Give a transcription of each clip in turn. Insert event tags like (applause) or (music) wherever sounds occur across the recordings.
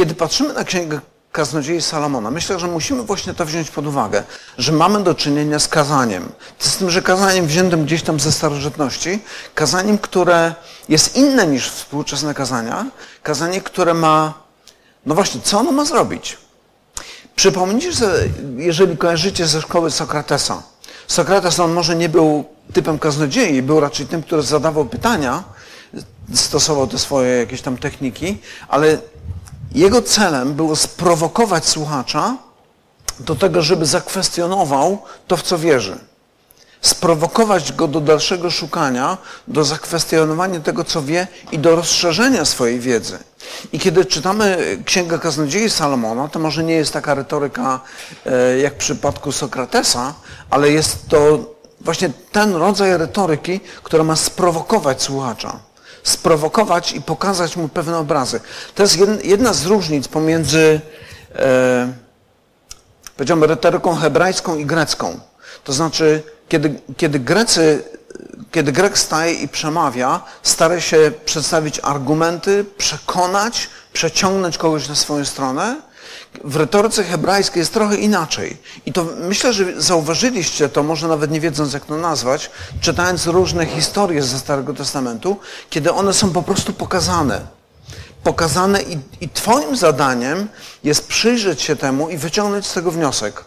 kiedy patrzymy na księgę kaznodziei Salomona, myślę, że musimy właśnie to wziąć pod uwagę, że mamy do czynienia z kazaniem. Z tym, że kazaniem wziętym gdzieś tam ze starożytności, kazaniem, które jest inne niż współczesne kazania, kazanie, które ma, no właśnie, co ono ma zrobić? Przypomnijcie, że jeżeli kojarzycie ze szkoły Sokratesa, Sokrates on może nie był typem kaznodziei, był raczej tym, który zadawał pytania, stosował te swoje jakieś tam techniki, ale jego celem było sprowokować słuchacza do tego, żeby zakwestionował to, w co wierzy. Sprowokować go do dalszego szukania, do zakwestionowania tego, co wie i do rozszerzenia swojej wiedzy. I kiedy czytamy Księgę Kaznodziei Salomona, to może nie jest taka retoryka e, jak w przypadku Sokratesa, ale jest to właśnie ten rodzaj retoryki, która ma sprowokować słuchacza sprowokować i pokazać mu pewne obrazy. To jest jedna z różnic pomiędzy, e, powiedziałbym, retoryką hebrajską i grecką. To znaczy, kiedy, kiedy Grecy, kiedy Grek staje i przemawia, stara się przedstawić argumenty, przekonać, przeciągnąć kogoś na swoją stronę, w retoryce hebrajskiej jest trochę inaczej. I to myślę, że zauważyliście to, może nawet nie wiedząc jak to nazwać, czytając różne historie ze Starego Testamentu, kiedy one są po prostu pokazane. Pokazane i, i Twoim zadaniem jest przyjrzeć się temu i wyciągnąć z tego wniosek.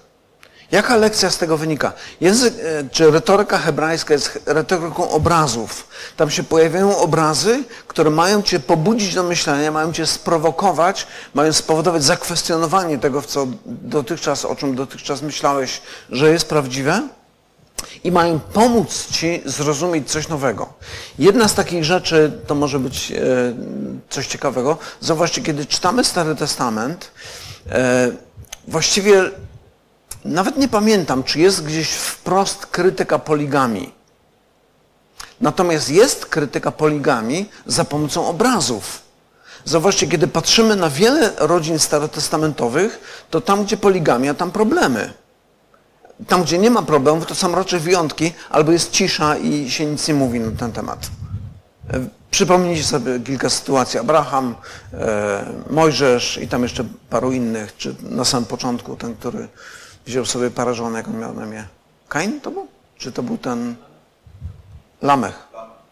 Jaka lekcja z tego wynika? Język, e, czy retoryka hebrajska jest retoryką obrazów. Tam się pojawiają obrazy, które mają cię pobudzić do myślenia, mają cię sprowokować, mają spowodować zakwestionowanie tego, co dotychczas, o czym dotychczas myślałeś, że jest prawdziwe i mają pomóc ci zrozumieć coś nowego. Jedna z takich rzeczy, to może być e, coś ciekawego, zauważcie, kiedy czytamy Stary Testament, e, właściwie nawet nie pamiętam, czy jest gdzieś wprost krytyka poligami. Natomiast jest krytyka poligami za pomocą obrazów. Zauważcie, kiedy patrzymy na wiele rodzin starotestamentowych, to tam, gdzie poligamia, tam problemy. Tam, gdzie nie ma problemów, to są raczej wyjątki, albo jest cisza i się nic nie mówi na ten temat. E, przypomnijcie sobie kilka sytuacji. Abraham, e, Mojżesz i tam jeszcze paru innych, czy na samym początku ten, który wziął sobie parę żon, on miał na imię. Kain to był? Czy to był ten Lamech?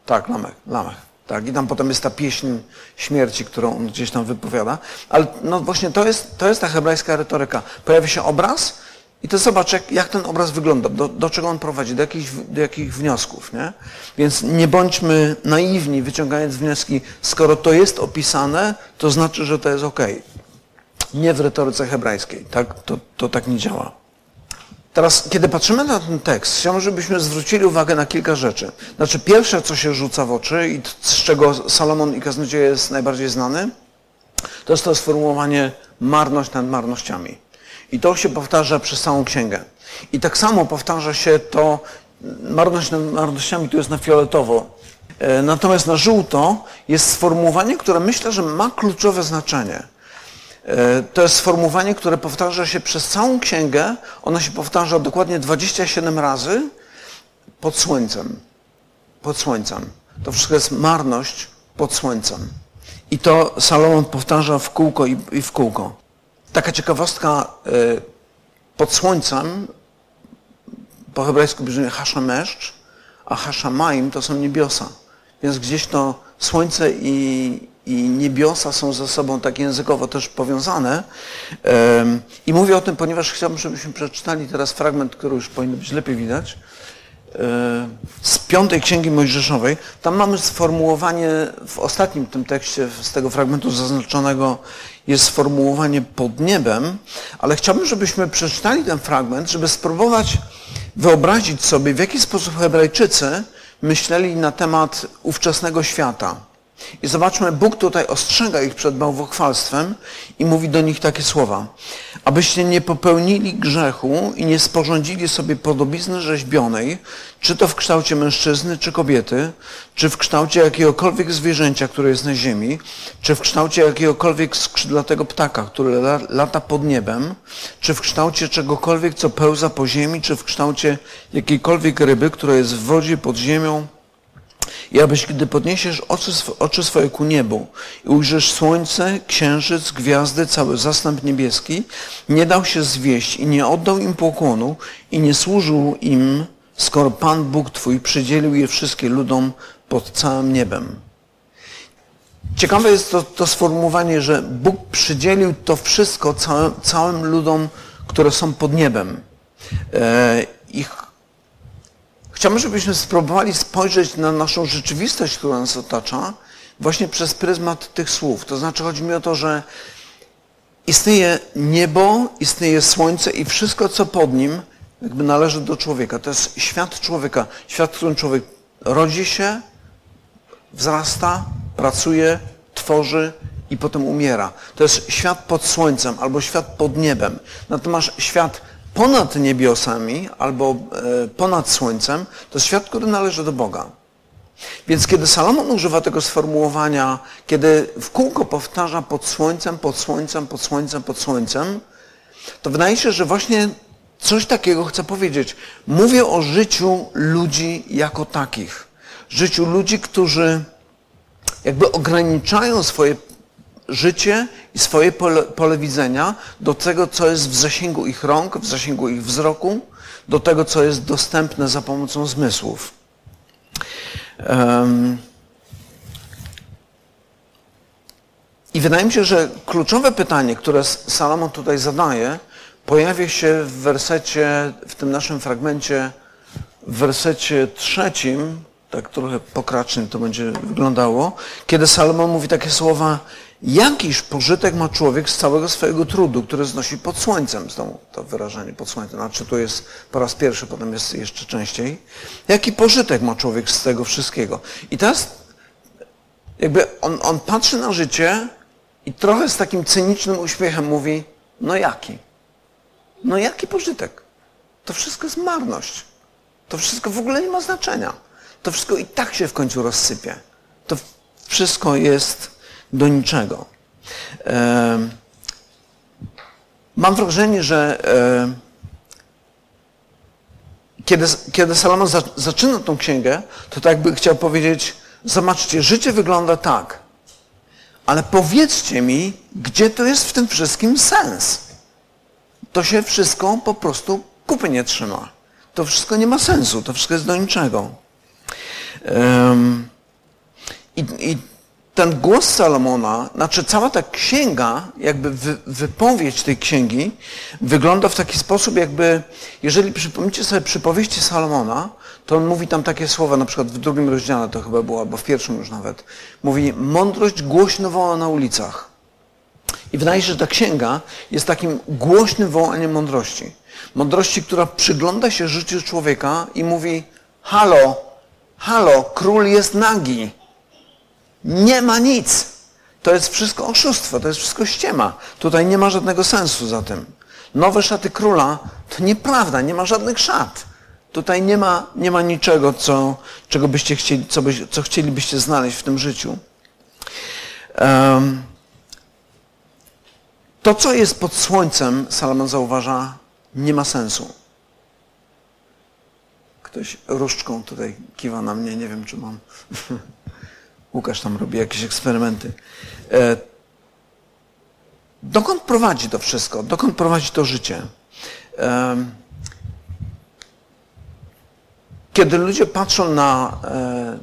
Tak, Lamech, Lamech. Tak, i tam potem jest ta pieśń śmierci, którą on gdzieś tam wypowiada. Ale no właśnie to jest, to jest ta hebrajska retoryka. Pojawia się obraz i to zobacz, jak, jak ten obraz wygląda, do, do czego on prowadzi, do jakich, do jakich wniosków. Nie? Więc nie bądźmy naiwni, wyciągając wnioski, skoro to jest opisane, to znaczy, że to jest ok. Nie w retoryce hebrajskiej. Tak? To, to tak nie działa. Teraz, kiedy patrzymy na ten tekst, chciałbym, żebyśmy zwrócili uwagę na kilka rzeczy. Znaczy, pierwsze, co się rzuca w oczy i z czego Salomon i Kaznodzieja jest najbardziej znany, to jest to sformułowanie marność nad marnościami. I to się powtarza przez całą księgę. I tak samo powtarza się to, marność nad marnościami tu jest na fioletowo. E, natomiast na żółto jest sformułowanie, które myślę, że ma kluczowe znaczenie. E, to jest sformułowanie, które powtarza się przez całą księgę. Ono się powtarza dokładnie 27 razy pod słońcem. Pod słońcem. To wszystko jest marność pod słońcem. I to Salomon powtarza w kółko i, w kółko. Taka ciekawostka e, pod słońcem po hebrajsku brzmi haszameszcz, a haszamaim to są niebiosa. Więc gdzieś to słońce i, i niebiosa są ze sobą tak językowo też powiązane. I mówię o tym, ponieważ chciałbym, żebyśmy przeczytali teraz fragment, który już powinno być lepiej widać, z piątej Księgi Mojżeszowej. Tam mamy sformułowanie, w ostatnim tym tekście, z tego fragmentu zaznaczonego jest sformułowanie pod niebem, ale chciałbym, żebyśmy przeczytali ten fragment, żeby spróbować wyobrazić sobie, w jaki sposób Hebrajczycy myśleli na temat ówczesnego świata. I zobaczmy, Bóg tutaj ostrzega ich przed bałwochwalstwem i mówi do nich takie słowa. Abyście nie popełnili grzechu i nie sporządzili sobie podobizny rzeźbionej, czy to w kształcie mężczyzny, czy kobiety, czy w kształcie jakiegokolwiek zwierzęcia, które jest na ziemi, czy w kształcie jakiegokolwiek skrzydlatego ptaka, który lata pod niebem, czy w kształcie czegokolwiek, co pełza po ziemi, czy w kształcie jakiejkolwiek ryby, która jest w wodzie pod ziemią, I abyś, gdy podniesiesz oczy, oczy swoje ku niebu i ujrzysz słońce, księżyc, gwiazdy, cały zastęp niebieski, nie dał się zwieść i nie oddał im pokłonu i nie służył im, skoro Pan Bóg Twój przydzielił je wszystkie ludom pod całym niebem. Ciekawe jest to, to sformułowanie, że Bóg przydzielił to wszystko całym, całym ludom, które są pod niebem. E, ich Chciałbym, żebyśmy spróbowali spojrzeć na naszą rzeczywistość, która nas otacza, właśnie przez pryzmat tych słów. To znaczy chodzi mi o to, że istnieje niebo, istnieje słońce i wszystko, co pod nim, jakby należy do człowieka. To jest świat człowieka. Świat, w którym człowiek rodzi się, wzrasta, pracuje, tworzy i potem umiera. To jest świat pod słońcem albo świat pod niebem. Natomiast świat ponad niebiosami albo e, ponad słońcem, to jest świat, który należy do Boga. Więc kiedy Salomon używa tego sformułowania, kiedy w kółko powtarza pod słońcem, pod słońcem, pod słońcem, pod słońcem, to wydaje się, że właśnie coś takiego chce powiedzieć. Mówię o życiu ludzi jako takich. Życiu ludzi, którzy jakby ograniczają swoje życie i swoje pole, pole, widzenia do tego, co jest w zasięgu ich rąk, w zasięgu ich wzroku, do tego, co jest dostępne za pomocą zmysłów. Um, I wydaje mi się, że kluczowe pytanie, które Salomon tutaj zadaje, pojawia się w wersecie, w tym naszym fragmencie, w wersecie trzecim, tak trochę pokracznym to będzie wyglądało, kiedy Salomon mówi takie słowa, Jakiż pożytek ma człowiek z całego swojego trudu, który znosi pod słońcem? Znowu to wyrażenie pod słońcem. Znaczy tu jest po raz pierwszy, potem jest jeszcze częściej. Jaki pożytek ma człowiek z tego wszystkiego? I teraz jakby on, on patrzy na życie i trochę z takim cynicznym uśmiechem mówi, no jaki? No jaki pożytek? To wszystko jest marność. To wszystko w ogóle nie ma znaczenia. To wszystko i tak się w końcu rozsypie. To wszystko jest do niczego. Mam wrażenie, że kiedy, kiedy Salomon za, zaczyna tą księgę, to tak jakby chciał powiedzieć, zobaczcie, życie wygląda tak, ale powiedzcie mi, gdzie to jest w tym wszystkim sens. To się wszystko po prostu kupy nie trzyma. To wszystko nie ma sensu, to wszystko jest do niczego. Um, i, I ten głos Salomona, znaczy cała ta księga, jakby wy, wypowiedź tej księgi wygląda w taki sposób, jakby, jeżeli przypomnicie sobie przypowieści Salomona, to on mówi tam takie słowa, na przykład w drugim rozdziale to chyba było, albo w pierwszym już nawet. Mówi, mądrość głośno woła na ulicach. I wydaje się, że ta księga jest takim głośnym wołaniem mądrości. Mądrości, która przygląda się życiu człowieka i mówi, halo, halo, król jest nagi. Nie ma nic. To jest wszystko oszustwo, to jest wszystko ściema. Tutaj nie ma żadnego sensu za tym. Nowe szaty króla to nieprawda, nie ma żadnych szat. Tutaj nie ma, nie ma niczego, co, czego byście chcieli, co, by, co chcielibyście znaleźć w tym życiu. Um, to, co jest pod słońcem, Salomon zauważa, nie ma sensu. Ktoś różdżką tutaj kiwa na mnie, nie wiem, czy mam. (laughs) Łukasz tam robi jakieś eksperymenty. E, dokąd prowadzi to wszystko? Dokąd prowadzi to życie? E, kiedy ludzie patrzą na, e,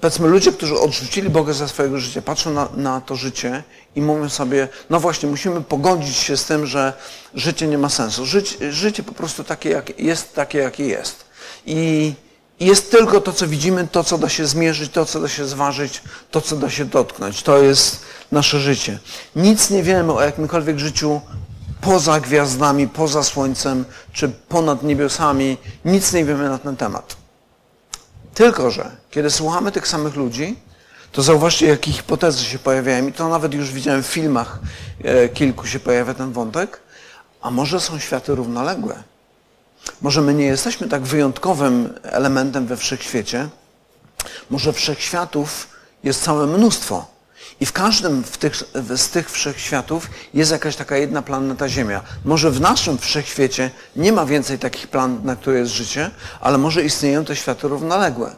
powiedzmy ludzie, którzy odrzucili Boga za swojego życia, patrzą na, na, to życie i mówią sobie, no właśnie, musimy pogodzić się z tym, że życie nie ma sensu. Życie, życie po prostu takie, jak jest, takie, jakie jest. I jest tylko to, co widzimy, to, co da się zmierzyć, to, co da się zważyć, to, co da się dotknąć. To jest nasze życie. Nic nie wiemy o jakimkolwiek życiu poza gwiazdami, poza słońcem, czy ponad niebiosami. Nic nie wiemy na ten temat. Tylko, że kiedy słuchamy tych samych ludzi, to zauważcie, jakie hipotezy się pojawiają. I to nawet już widziałem w filmach e, kilku się pojawia ten wątek. A może są światy równoległe? Może my nie jesteśmy tak wyjątkowym elementem we wszechświecie. Może wszechświatów jest całe mnóstwo. I w każdym tych, z tych wszechświatów jest jakaś taka jedna planeta Ziemia. Może w naszym wszechświecie nie ma więcej takich planet, na które jest życie, ale może istnieją te światy równoległe.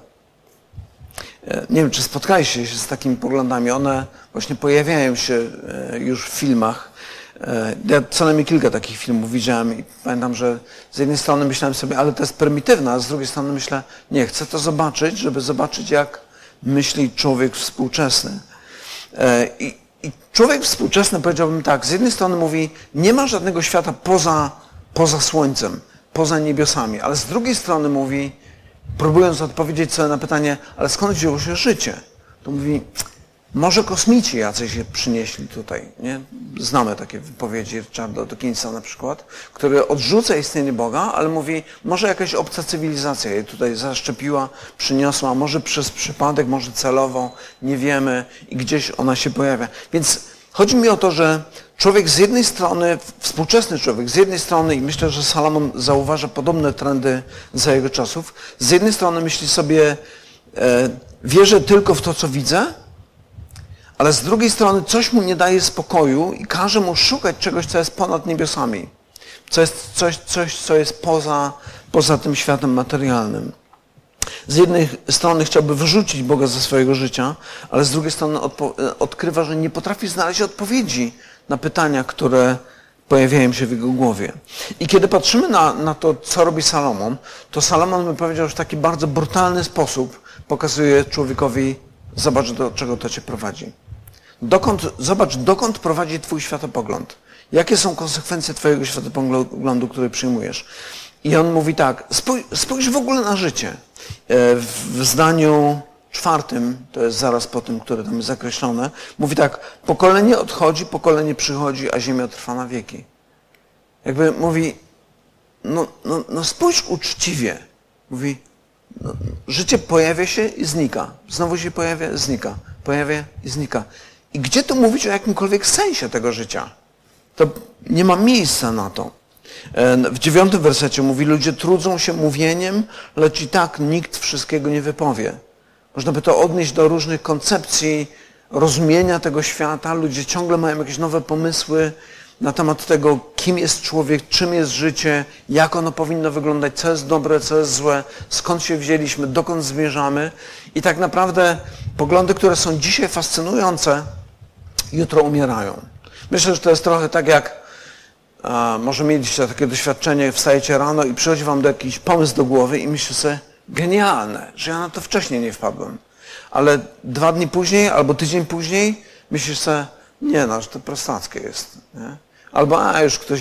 E, nie wiem, czy spotkaliście się z takimi poglądami. One właśnie pojawiają się e, już w filmach. E, ja co najmniej kilka takich filmów widziałem i pamiętam, że z jednej strony myślałem sobie, ale to jest prymitywne, a z drugiej strony myślę, nie, chcę to zobaczyć, żeby zobaczyć, jak myśli człowiek współczesny. I, i człowiek współczesny, powiedziałbym tak, z jednej strony mówi, nie ma żadnego świata poza, poza Słońcem, poza niebiosami, ale z drugiej strony mówi, próbując odpowiedzieć sobie na pytanie, ale skąd wzięło się życie? To mówi, może kosmici jacyś się przynieśli tutaj. Nie? Znamy takie wypowiedzi Richarda Dawkinsa na przykład, który odrzuca istnienie Boga, ale mówi, może jakaś obca cywilizacja je tutaj zaszczepiła, przyniosła, może przez przypadek, może celowo, nie wiemy i gdzieś ona się pojawia. Więc chodzi mi o to, że człowiek z jednej strony, współczesny człowiek z jednej strony, i myślę, że Salomon zauważa podobne trendy za jego czasów, z jednej strony myśli sobie, e, wierzę tylko w to, co widzę, ale z drugiej strony coś mu nie daje spokoju i każe mu szukać czegoś, co jest ponad niebiosami. Co jest coś, coś co jest poza, poza tym światem materialnym. Z jednej strony chciałby wyrzucić Boga ze swojego życia, ale z drugiej strony odkrywa, że nie potrafi znaleźć odpowiedzi na pytania, które pojawiają się w jego głowie. I kiedy patrzymy na, na to, co robi Salomon, to Salomon by powiedział, że w taki bardzo brutalny sposób pokazuje człowiekowi, zobacz, do czego to cię prowadzi. Dokąd, zobacz, dokąd prowadzi Twój światopogląd. Jakie są konsekwencje Twojego światopoglądu, który przyjmujesz? I on mówi tak, spójrz, w ogóle na życie. E, w zdaniu czwartym, to jest zaraz po tym, które tam jest zakreślone, mówi tak, pokolenie odchodzi, pokolenie przychodzi, a ziemia trwa na wieki. Jakby mówi, no, no, no spójrz uczciwie. Mówi, no, życie pojawia się i znika. Znowu się pojawia, znika. Pojawia i znika. I gdzie tu mówić o jakimkolwiek sensie tego życia? To nie ma miejsca na to. E, w dziewiątym wersecie mówi, ludzie trudzą się mówieniem, lecz i tak nikt wszystkiego nie wypowie. Można by to odnieść do różnych koncepcji rozumienia tego świata. Ludzie ciągle mają jakieś nowe pomysły na temat tego, kim jest człowiek, czym jest życie, jak ono powinno wyglądać, co jest dobre, co jest złe, skąd się wzięliśmy, dokąd zmierzamy. I tak naprawdę poglądy, które są dzisiaj fascynujące, jutro umierają. Myślę, że to jest trochę tak jak a, może mieliście takie doświadczenie, wstajecie rano i przychodzi wam do jakiś pomysł do głowy i myślicie sobie, genialne, że ja na to wcześniej nie wpadłem. Ale dwa dni później albo tydzień później myślisz sobie, nie no, że to prostackie jest. Nie? Albo a już ktoś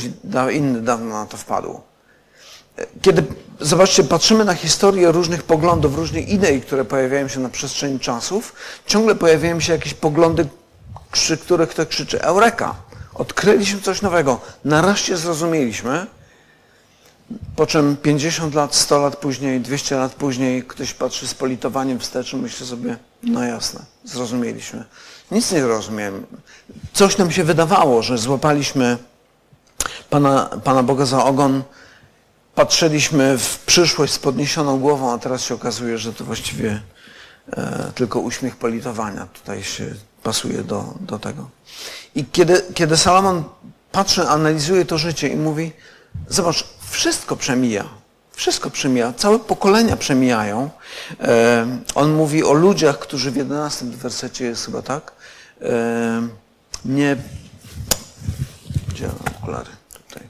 inny dawno na to wpadł. Kiedy, zobaczcie, patrzymy na historię różnych poglądów, różnych idei, które pojawiają się na przestrzeni czasów, ciągle pojawiają się jakieś poglądy, przy których ktoś krzyczy Eureka! Odkryliśmy coś nowego. Nareszcie zrozumieliśmy, po czym 50 lat, 100 lat później, 200 lat później ktoś patrzy z politowaniem wstecz i myśli sobie, no jasne, zrozumieliśmy. Nic nie zrozumiałem. Coś nam się wydawało, że złapaliśmy Pana, Pana Boga za ogon, patrzyliśmy w przyszłość z podniesioną głową, a teraz się okazuje, że to właściwie e, tylko uśmiech politowania tutaj się pasuje do, do tego. I kiedy, kiedy Salomon patrzy, analizuje to życie i mówi, zobacz, wszystko przemija. Wszystko przemija, całe pokolenia przemijają. E, on mówi o ludziach, którzy w 11 wersecie jest chyba tak, e, nie... Gdzie okulary? Tutaj.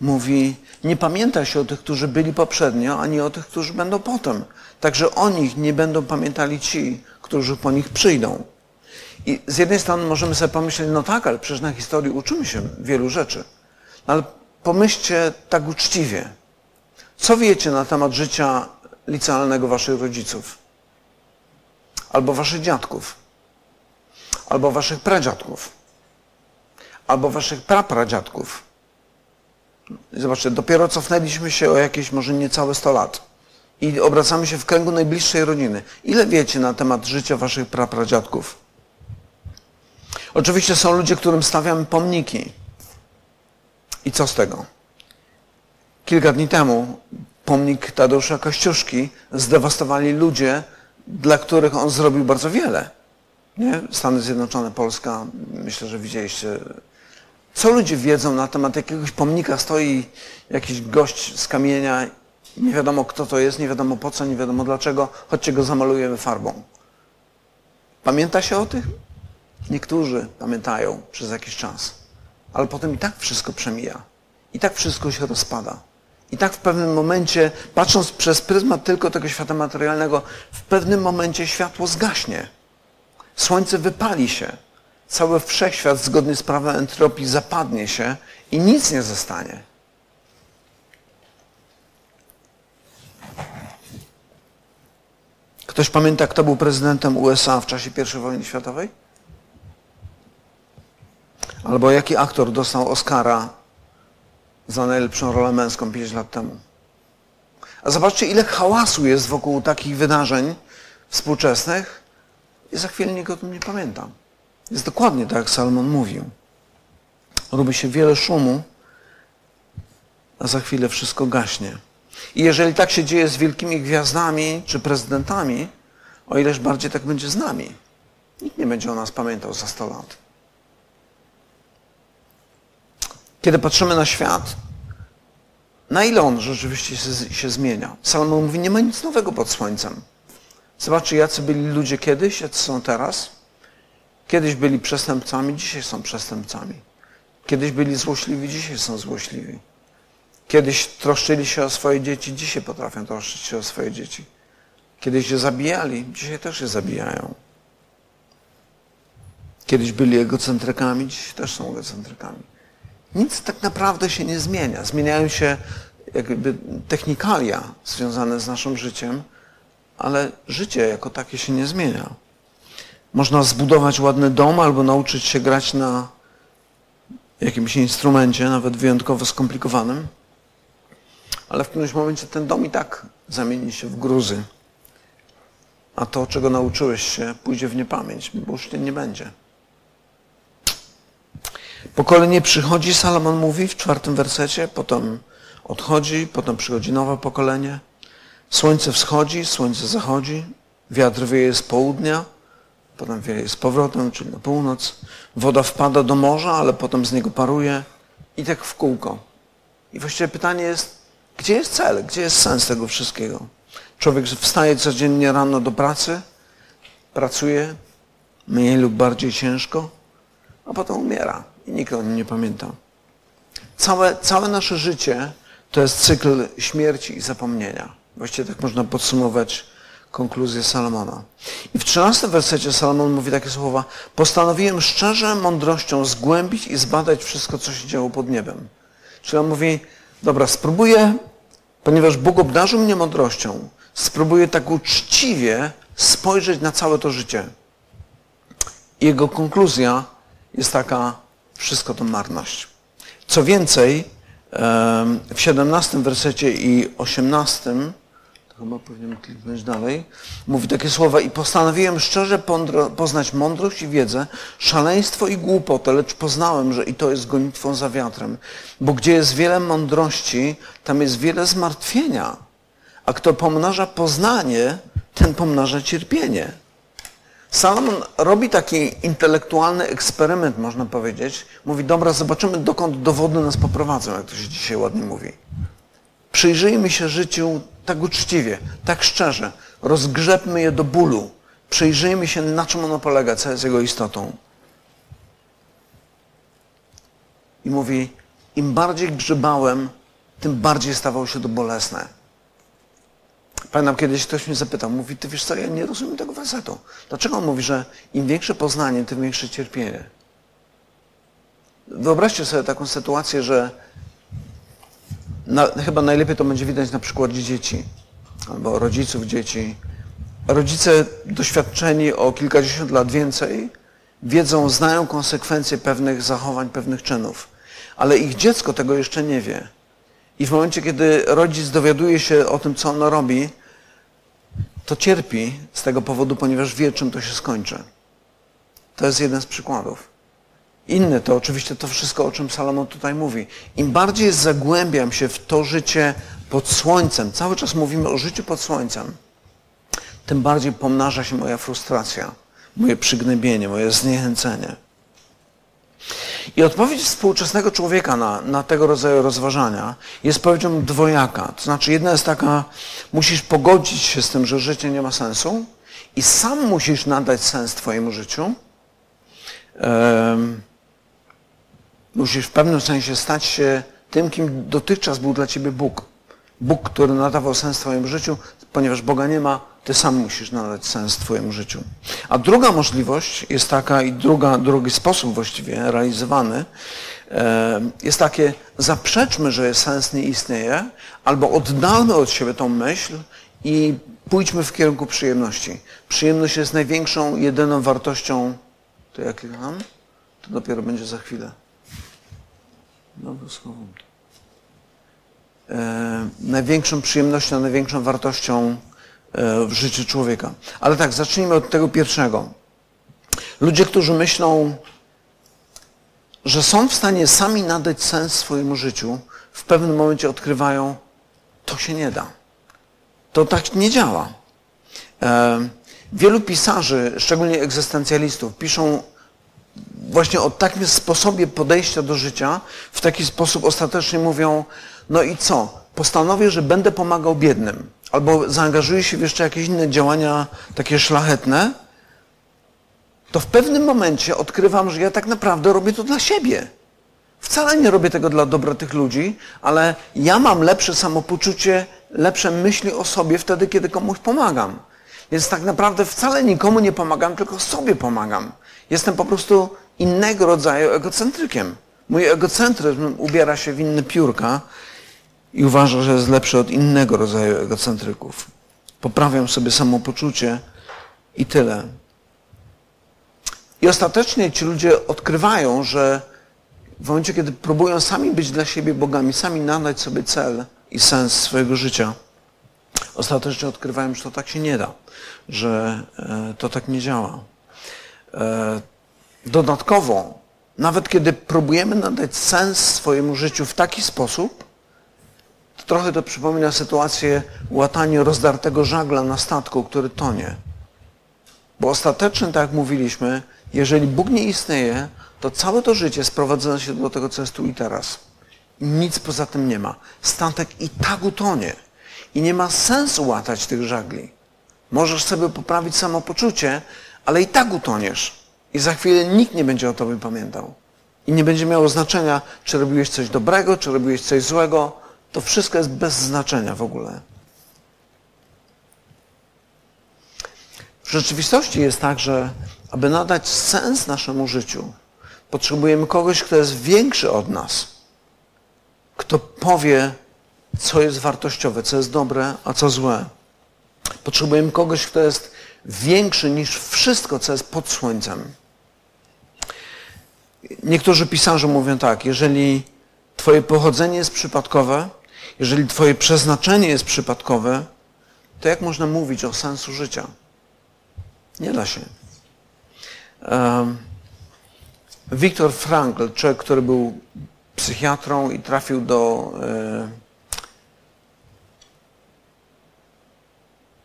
Mówi, nie pamięta się o tych, którzy byli poprzednio, ani o tych, którzy będą potem. Także o nich nie będą pamiętali ci, którzy po nich przyjdą. I z jednej strony możemy sobie pomyśleć, no tak, ale przecież na historii uczymy się wielu rzeczy. No ale pomyślcie tak uczciwie. Co wiecie na temat życia licealnego waszych rodziców? Albo waszych dziadków? Albo waszych pradziadków? Albo waszych prapradziadków? Zobaczcie, dopiero cofnęliśmy się o jakieś może niecałe 100 lat i obracamy się w kręgu najbliższej rodziny. Ile wiecie na temat życia waszych prapradziadków? Oczywiście są ludzie, którym stawiamy pomniki. I co z tego? Kilka dni temu pomnik Tadeusza Kościuszki zdewastowali ludzie, dla których on zrobił bardzo wiele. Nie? Stany Zjednoczone, Polska, myślę, że widzieliście. Co ludzie wiedzą na temat jakiegoś pomnika? Stoi jakiś gość z kamienia Nie wiadomo kto to jest, nie wiadomo po co, nie wiadomo dlaczego, chodźcie go zamalujemy farbą. Pamięta się o tych? Niektórzy pamiętają przez jakiś czas, ale potem i tak wszystko przemija. I tak wszystko się rozpada. I tak w pewnym momencie, patrząc przez pryzmat tylko tego świata materialnego, w pewnym momencie światło zgaśnie. Słońce wypali się. Cały wszechświat zgodnie z prawem entropii zapadnie się i nic nie zostanie. Ktoś pamięta, kto był prezydentem USA w czasie I wojny światowej? Albo jaki aktor dostał Oscara za najlepszą rolę męską 5 lat temu? A zobaczcie, ile hałasu jest wokół takich wydarzeń współczesnych i za chwilę nikt o tym nie pamięta. Jest dokładnie tak, jak Salomon mówił. Robi się wiele szumu, a za chwilę wszystko gaśnie. I jeżeli tak się dzieje z wielkimi gwiazdami czy prezydentami, o ileż bardziej tak będzie z nami. Nikt nie będzie o nas pamiętał za 100 lat. Kiedy patrzymy na świat, na ile on rzeczywiście się, się zmienia? Salomon mówi, nie ma nic nowego pod słońcem. Zobaczcie, jacy byli ludzie kiedyś, jacy są teraz. Kiedyś byli przestępcami, dzisiaj są przestępcami. Kiedyś byli złośliwi, dzisiaj są złośliwi. Kiedyś troszczyli się o swoje dzieci, dzisiaj potrafią troszczyć się o swoje dzieci. Kiedyś się zabijali, dzisiaj też się zabijają. Kiedyś byli egocentrykami, dzisiaj też są egocentrykami. Nic tak naprawdę się nie zmienia. Zmieniają się jakby technikalia związane z naszym życiem, ale życie jako takie się nie zmienia. Można zbudować ładny dom albo nauczyć się grać na jakimś instrumencie, nawet wyjątkowo skomplikowanym ale w którymś momencie ten dom i tak zamieni się w gruzy. A to, czego nauczyłeś się, pójdzie w niepamięć, bo już nie będzie. Pokolenie przychodzi, Salomon mówi w czwartym wersecie, potem odchodzi, potem przychodzi nowe pokolenie. Słońce wschodzi, słońce zachodzi, wiatr wieje z południa, potem wieje z powrotem, czyli na północ. Woda wpada do morza, ale potem z niego paruje i tak w kółko. I właściwie pytanie jest, gdzie jest cel? Gdzie jest sens tego wszystkiego? Człowiek wstaje codziennie rano do pracy, pracuje mniej lub bardziej ciężko, a potem umiera i nikt o nim nie pamięta. Całe, całe nasze życie to jest cykl śmierci i zapomnienia. Właściwie tak można podsumować konkluzję Salomona. I w trzynastym wersecie Salomon mówi takie słowa: Postanowiłem szczerze mądrością zgłębić i zbadać wszystko, co się działo pod niebem. Czyli on mówi, Dobra, spróbuję, ponieważ Bóg obdarzył mnie mądrością, spróbuję tak uczciwie spojrzeć na całe to życie. Jego konkluzja jest taka, wszystko to marność. Co więcej, w 17 wersecie i 18 to chyba powinienem kliknąć dalej, mówi takie słowa i postanowiłem szczerze poznać mądrość i wiedzę, szaleństwo i głupotę, lecz poznałem, że i to jest gonitwą za wiatrem. Bo gdzie jest wiele mądrości, tam jest wiele zmartwienia. A kto pomnaża poznanie, ten pomnaża cierpienie. Salomon robi taki intelektualny eksperyment, można powiedzieć. Mówi, dobra, zobaczymy, dokąd dowody nas poprowadzą, jak to się dzisiaj ładnie mówi. Przyjrzyjmy się życiu tak uczciwie, tak szczerze. Rozgrzebmy je do bólu. Przyjrzyjmy się, na czym ono polega, co jest jego istotą. I mówi, im bardziej grzebałem, tym bardziej stawało się to bolesne. Pamiętam kiedyś ktoś mnie zapytał, mówi, ty wiesz co, ja nie rozumiem tego wersetu. Dlaczego on mówi, że im większe poznanie, tym większe cierpienie? Wyobraźcie sobie taką sytuację, że na, chyba najlepiej to będzie widać na przykładzie dzieci albo rodziców dzieci. Rodzice doświadczeni o kilkadziesiąt lat więcej wiedzą, znają konsekwencje pewnych zachowań, pewnych czynów, ale ich dziecko tego jeszcze nie wie. I w momencie, kiedy rodzic dowiaduje się o tym, co ono robi, to cierpi z tego powodu, ponieważ wie, czym to się skończy. To jest jeden z przykładów. Inne to oczywiście to wszystko, o czym Salomon tutaj mówi. Im bardziej zagłębiam się w to życie pod słońcem, cały czas mówimy o życiu pod słońcem, tym bardziej pomnaża się moja frustracja, moje przygnębienie, moje zniechęcenie. I odpowiedź współczesnego człowieka na, na tego rodzaju rozważania jest powiedzią dwojaka. To znaczy, jedna jest taka, musisz pogodzić się z tym, że życie nie ma sensu i sam musisz nadać sens Twojemu życiu. Um, musisz w pewnym sensie stać się tym, kim dotychczas był dla Ciebie Bóg. Bóg, który nadawał sens Twojemu życiu, ponieważ Boga nie ma, Ty sam musisz nadać sens Twojemu życiu. A druga możliwość jest taka i druga, drugi sposób właściwie realizowany e, jest takie, zaprzeczmy, że sens nie istnieje, albo oddalmy od siebie tą myśl i pójdźmy w kierunku przyjemności. Przyjemność jest największą, jedyną wartością, to jak klikam, to dopiero będzie za chwilę. Dobra, schowam. E, największą przyjemnością, największą wartością w życiu człowieka. Ale tak, zacznijmy od tego pierwszego. Ludzie, którzy myślą, że są w stanie sami nadać sens swojemu życiu, w pewnym momencie odkrywają, to się nie da. To tak nie działa. E, wielu pisarzy, szczególnie egzystencjalistów, piszą właśnie o takim sposobie podejścia do życia, w taki sposób ostatecznie mówią, no i co? Postanowię, że będę pomagał biednym, albo zaangażuję się w jeszcze jakieś inne działania takie szlachetne, to w pewnym momencie odkrywam, że ja tak naprawdę robię to dla siebie. Wcale nie robię tego dla dobra tych ludzi, ale ja mam lepsze samopoczucie, lepsze myśli o sobie wtedy, kiedy komuś pomagam. Więc tak naprawdę wcale nikomu nie pomagam, tylko sobie pomagam. Jestem po prostu innego rodzaju egocentrykiem. Mój egocentryzm ubiera się w inne piórka i uważa, że jest lepszy od innego rodzaju egocentryków. Poprawiam sobie samopoczucie i tyle. I ostatecznie ci ludzie odkrywają, że w momencie, kiedy próbują sami być dla siebie bogami, sami nadać sobie cel i sens swojego życia, ostatecznie odkrywają, że to tak się nie da, że e, to tak nie działa. E, dodatkowo, nawet kiedy próbujemy nadać sens swojemu życiu w taki sposób, trochę to przypomina sytuację łatania rozdartego żagla na statku, który tonie. Bo ostatecznie, tak jak mówiliśmy, jeżeli Bóg nie istnieje, to całe to życie sprowadza się do tego, co jest tu i teraz. Nic poza tym nie ma. Statek i tak utonie. I nie ma sensu łatać tych żagli. Możesz sobie poprawić samopoczucie, ale i tak utoniesz. I za chwilę nikt nie będzie o tobie pamiętał. I nie będzie miało znaczenia, czy robiłeś coś dobrego, czy robiłeś coś złego. To wszystko jest bez znaczenia w ogóle. W rzeczywistości jest tak, że aby nadać sens naszemu życiu, potrzebujemy kogoś, kto jest większy od nas, kto powie, co jest wartościowe, co jest dobre, a co złe. Potrzebujemy kogoś, kto jest większy niż wszystko, co jest pod słońcem. Niektórzy pisarze mówią tak, jeżeli Twoje pochodzenie jest przypadkowe, jeżeli Twoje przeznaczenie jest przypadkowe, to jak można mówić o sensu życia? Nie da się. Viktor Frankl, człowiek, który był psychiatrą i trafił do e,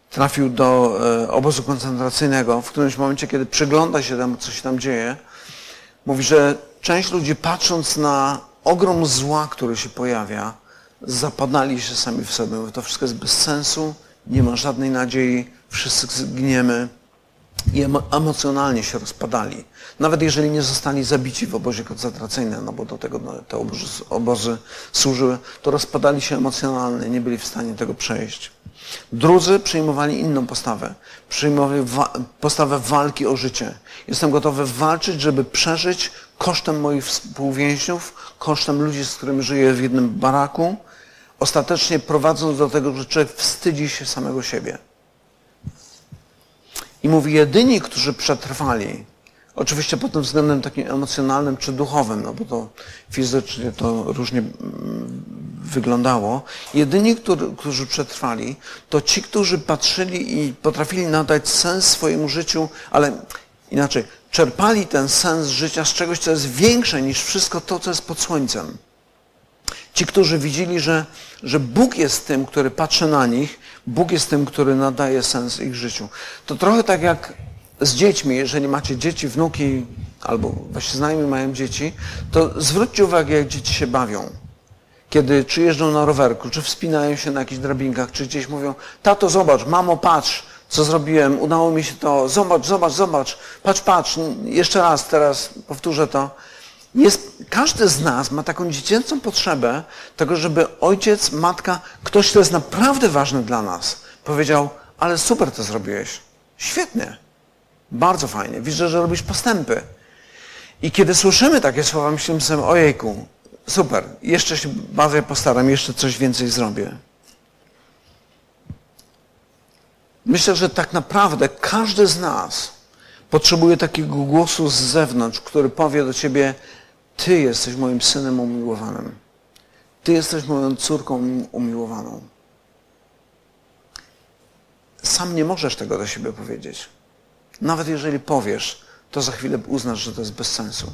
trafił do e, obozu koncentracyjnego, w którymś momencie, kiedy przygląda się temu, co się tam dzieje, mówi, że część ludzi patrząc na ogrom zła, który się pojawia, zapadali się sami w sobie. To wszystko jest bez sensu, nie ma żadnej nadziei, wszyscy zgniemy i emocjonalnie się rozpadali. Nawet jeżeli nie zostali zabici w obozie koncentracyjnym, no bo do tego no, te obozy, obozy służyły, to rozpadali się emocjonalnie, nie byli w stanie tego przejść. Drudzy przyjmowali inną postawę. Przyjmowali wa postawę walki o życie. Jestem gotowy walczyć, żeby przeżyć kosztem moich współwięźniów, kosztem ludzi, z którymi żyję w jednym baraku, ostatecznie prowadząc do tego, że człowiek wstydzi się samego siebie. I mówi, jedyni, którzy przetrwali, oczywiście pod tym względem takim emocjonalnym czy duchowym, no bo to fizycznie to różnie mm, wyglądało. Jedyni, którzy, którzy przetrwali, to ci, którzy patrzyli i potrafili nadać sens swojemu życiu, ale inaczej, czerpali ten sens życia z czegoś, co jest większe niż wszystko to, co jest pod słońcem. Ci, którzy widzieli, że, że Bóg jest tym, który patrzy na nich, Bóg jest tym, który nadaje sens ich życiu. To trochę tak jak z dziećmi, jeżeli macie dzieci, wnuki, albo wasi znajomi mają dzieci, to zwróćcie uwagę, jak dzieci się bawią. Kiedy czy jeżdżą na rowerku, czy wspinają się na jakichś drabinkach, czy gdzieś mówią, tato zobacz, mamo patrz, co zrobiłem, udało mi się to, zobacz, zobacz, zobacz, patrz, patrz, jeszcze raz teraz powtórzę to. Jest, każdy z nas ma taką dziecięcą potrzebę tego, żeby ojciec, matka, ktoś, kto jest naprawdę ważny dla nas, powiedział, ale super to zrobiłeś. Świetnie. Bardzo fajnie. Widzę, że robisz postępy. I kiedy słyszymy takie słowa, myślimy sobie, ojejku, super, jeszcze się bardziej postaram, jeszcze coś więcej zrobię. Myślę, że tak naprawdę każdy z nas potrzebuje takiego głosu z zewnątrz, który powie do ciebie, ty jesteś moim synem umiłowanym. Ty jesteś moją córką umiłowaną. Sam nie możesz tego do siebie powiedzieć. Nawet jeżeli powiesz, to za chwilę uznasz, że to jest bez sensu.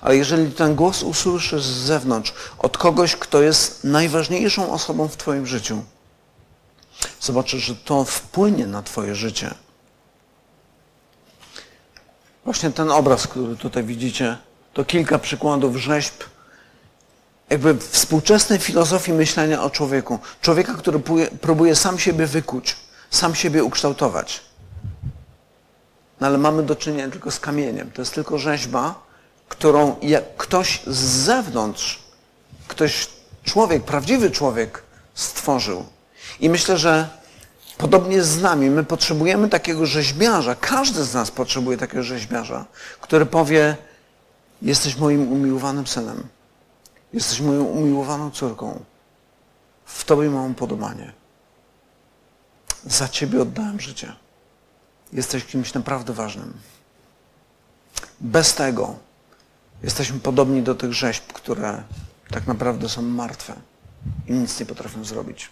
Ale jeżeli ten głos usłyszysz z zewnątrz, od kogoś, kto jest najważniejszą osobą w Twoim życiu, zobaczysz, że to wpłynie na Twoje życie. Właśnie ten obraz, który tutaj widzicie, to kilka przykładów rzeźb, jakby współczesnej filozofii myślenia o człowieku. Człowieka, który próbuje sam siebie wykuć, sam siebie ukształtować. No ale mamy do czynienia tylko z kamieniem. To jest tylko rzeźba, którą ktoś z zewnątrz, ktoś, człowiek, prawdziwy człowiek stworzył. I myślę, że podobnie z nami, my potrzebujemy takiego rzeźbiarza, każdy z nas potrzebuje takiego rzeźbiarza, który powie, jesteś moim umiłowanym synem, jesteś moją umiłowaną córką, w Tobie mam podobanie. Za Ciebie oddałem życie. Jesteś kimś naprawdę ważnym. Bez tego jesteśmy podobni do tych rzeźb, które tak naprawdę są martwe i nic nie potrafią zrobić.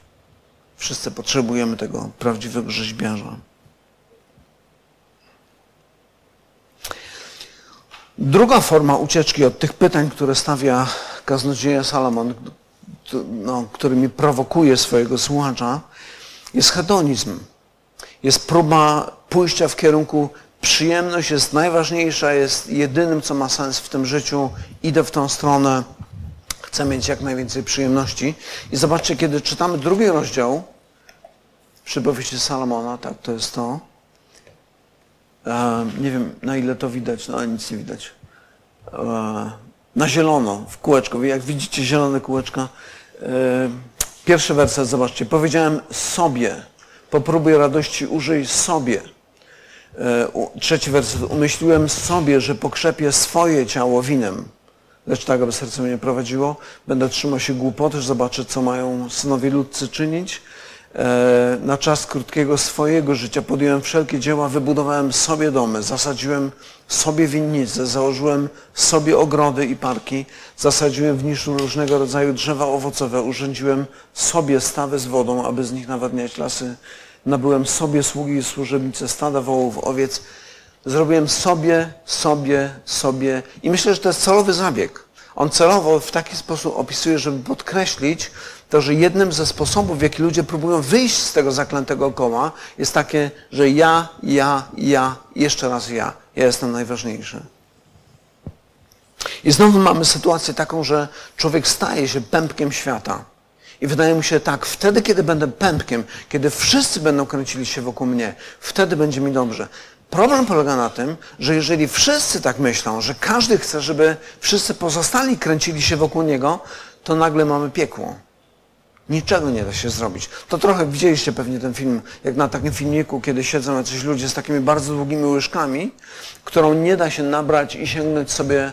Wszyscy potrzebujemy tego prawdziwego rzeźbiarza. Druga forma ucieczki od tych pytań, które stawia kaznodzieja Salomon, no, którymi prowokuje swojego słuchacza, jest hedonizm. Jest próba pójścia w kierunku przyjemność jest najważniejsza, jest jedynym, co ma sens w tym życiu. Idę w tą stronę, chcę mieć jak najwięcej przyjemności. I zobaczcie, kiedy czytamy drugi rozdział przypowieści Salomona, tak, to jest to. Nie wiem, na ile to widać, no nic nie widać. Na zielono, w kółeczko. Jak widzicie zielone kółeczka. E, pierwszy werset, zobaczcie. Powiedziałem sobie, po próbie radości użyj sobie. E, trzeci werset. Umyśliłem sobie, że pokrzepię swoje ciało winem. Lecz tak, aby serce mnie prowadziło. Będę trzymał się głupoty, zobaczę, co mają synowie ludcy czynić. E, na czas krótkiego swojego życia podjąłem wszelkie dzieła, wybudowałem sobie domy, zasadziłem sobie winnice, założyłem sobie ogrody i parki, zasadziłem w niszu różnego rodzaju drzewa owocowe, urządziłem sobie stawy z wodą, aby z nich nawadniać lasy, nabyłem sobie sługi i służebnice, stada wołów, owiec, zrobiłem sobie, sobie, sobie i myślę, że to jest celowy zabieg. On celowo w taki sposób opisuje, żeby podkreślić, to, że jednym ze sposobów, w jaki ludzie próbują wyjść z tego zaklętego koła, jest takie, że ja, ja, ja, jeszcze raz ja. Ja jestem najważniejszy. I znowu mamy sytuację taką, że człowiek staje się pępkiem świata. I wydaje mu się tak, wtedy, kiedy będę pępkiem, kiedy wszyscy będą kręcili się wokół mnie, wtedy będzie mi dobrze. Problem polega na tym, że jeżeli wszyscy tak myślą, że każdy chce, żeby wszyscy pozostali kręcili się wokół niego, to nagle mamy piekło. Niczego nie da się zrobić. To trochę widzieliście pewnie ten film, jak na takim filmiku, kiedy siedzą jacyś ludzie z takimi bardzo długimi łyżkami, którą nie da się nabrać i sięgnąć sobie, e,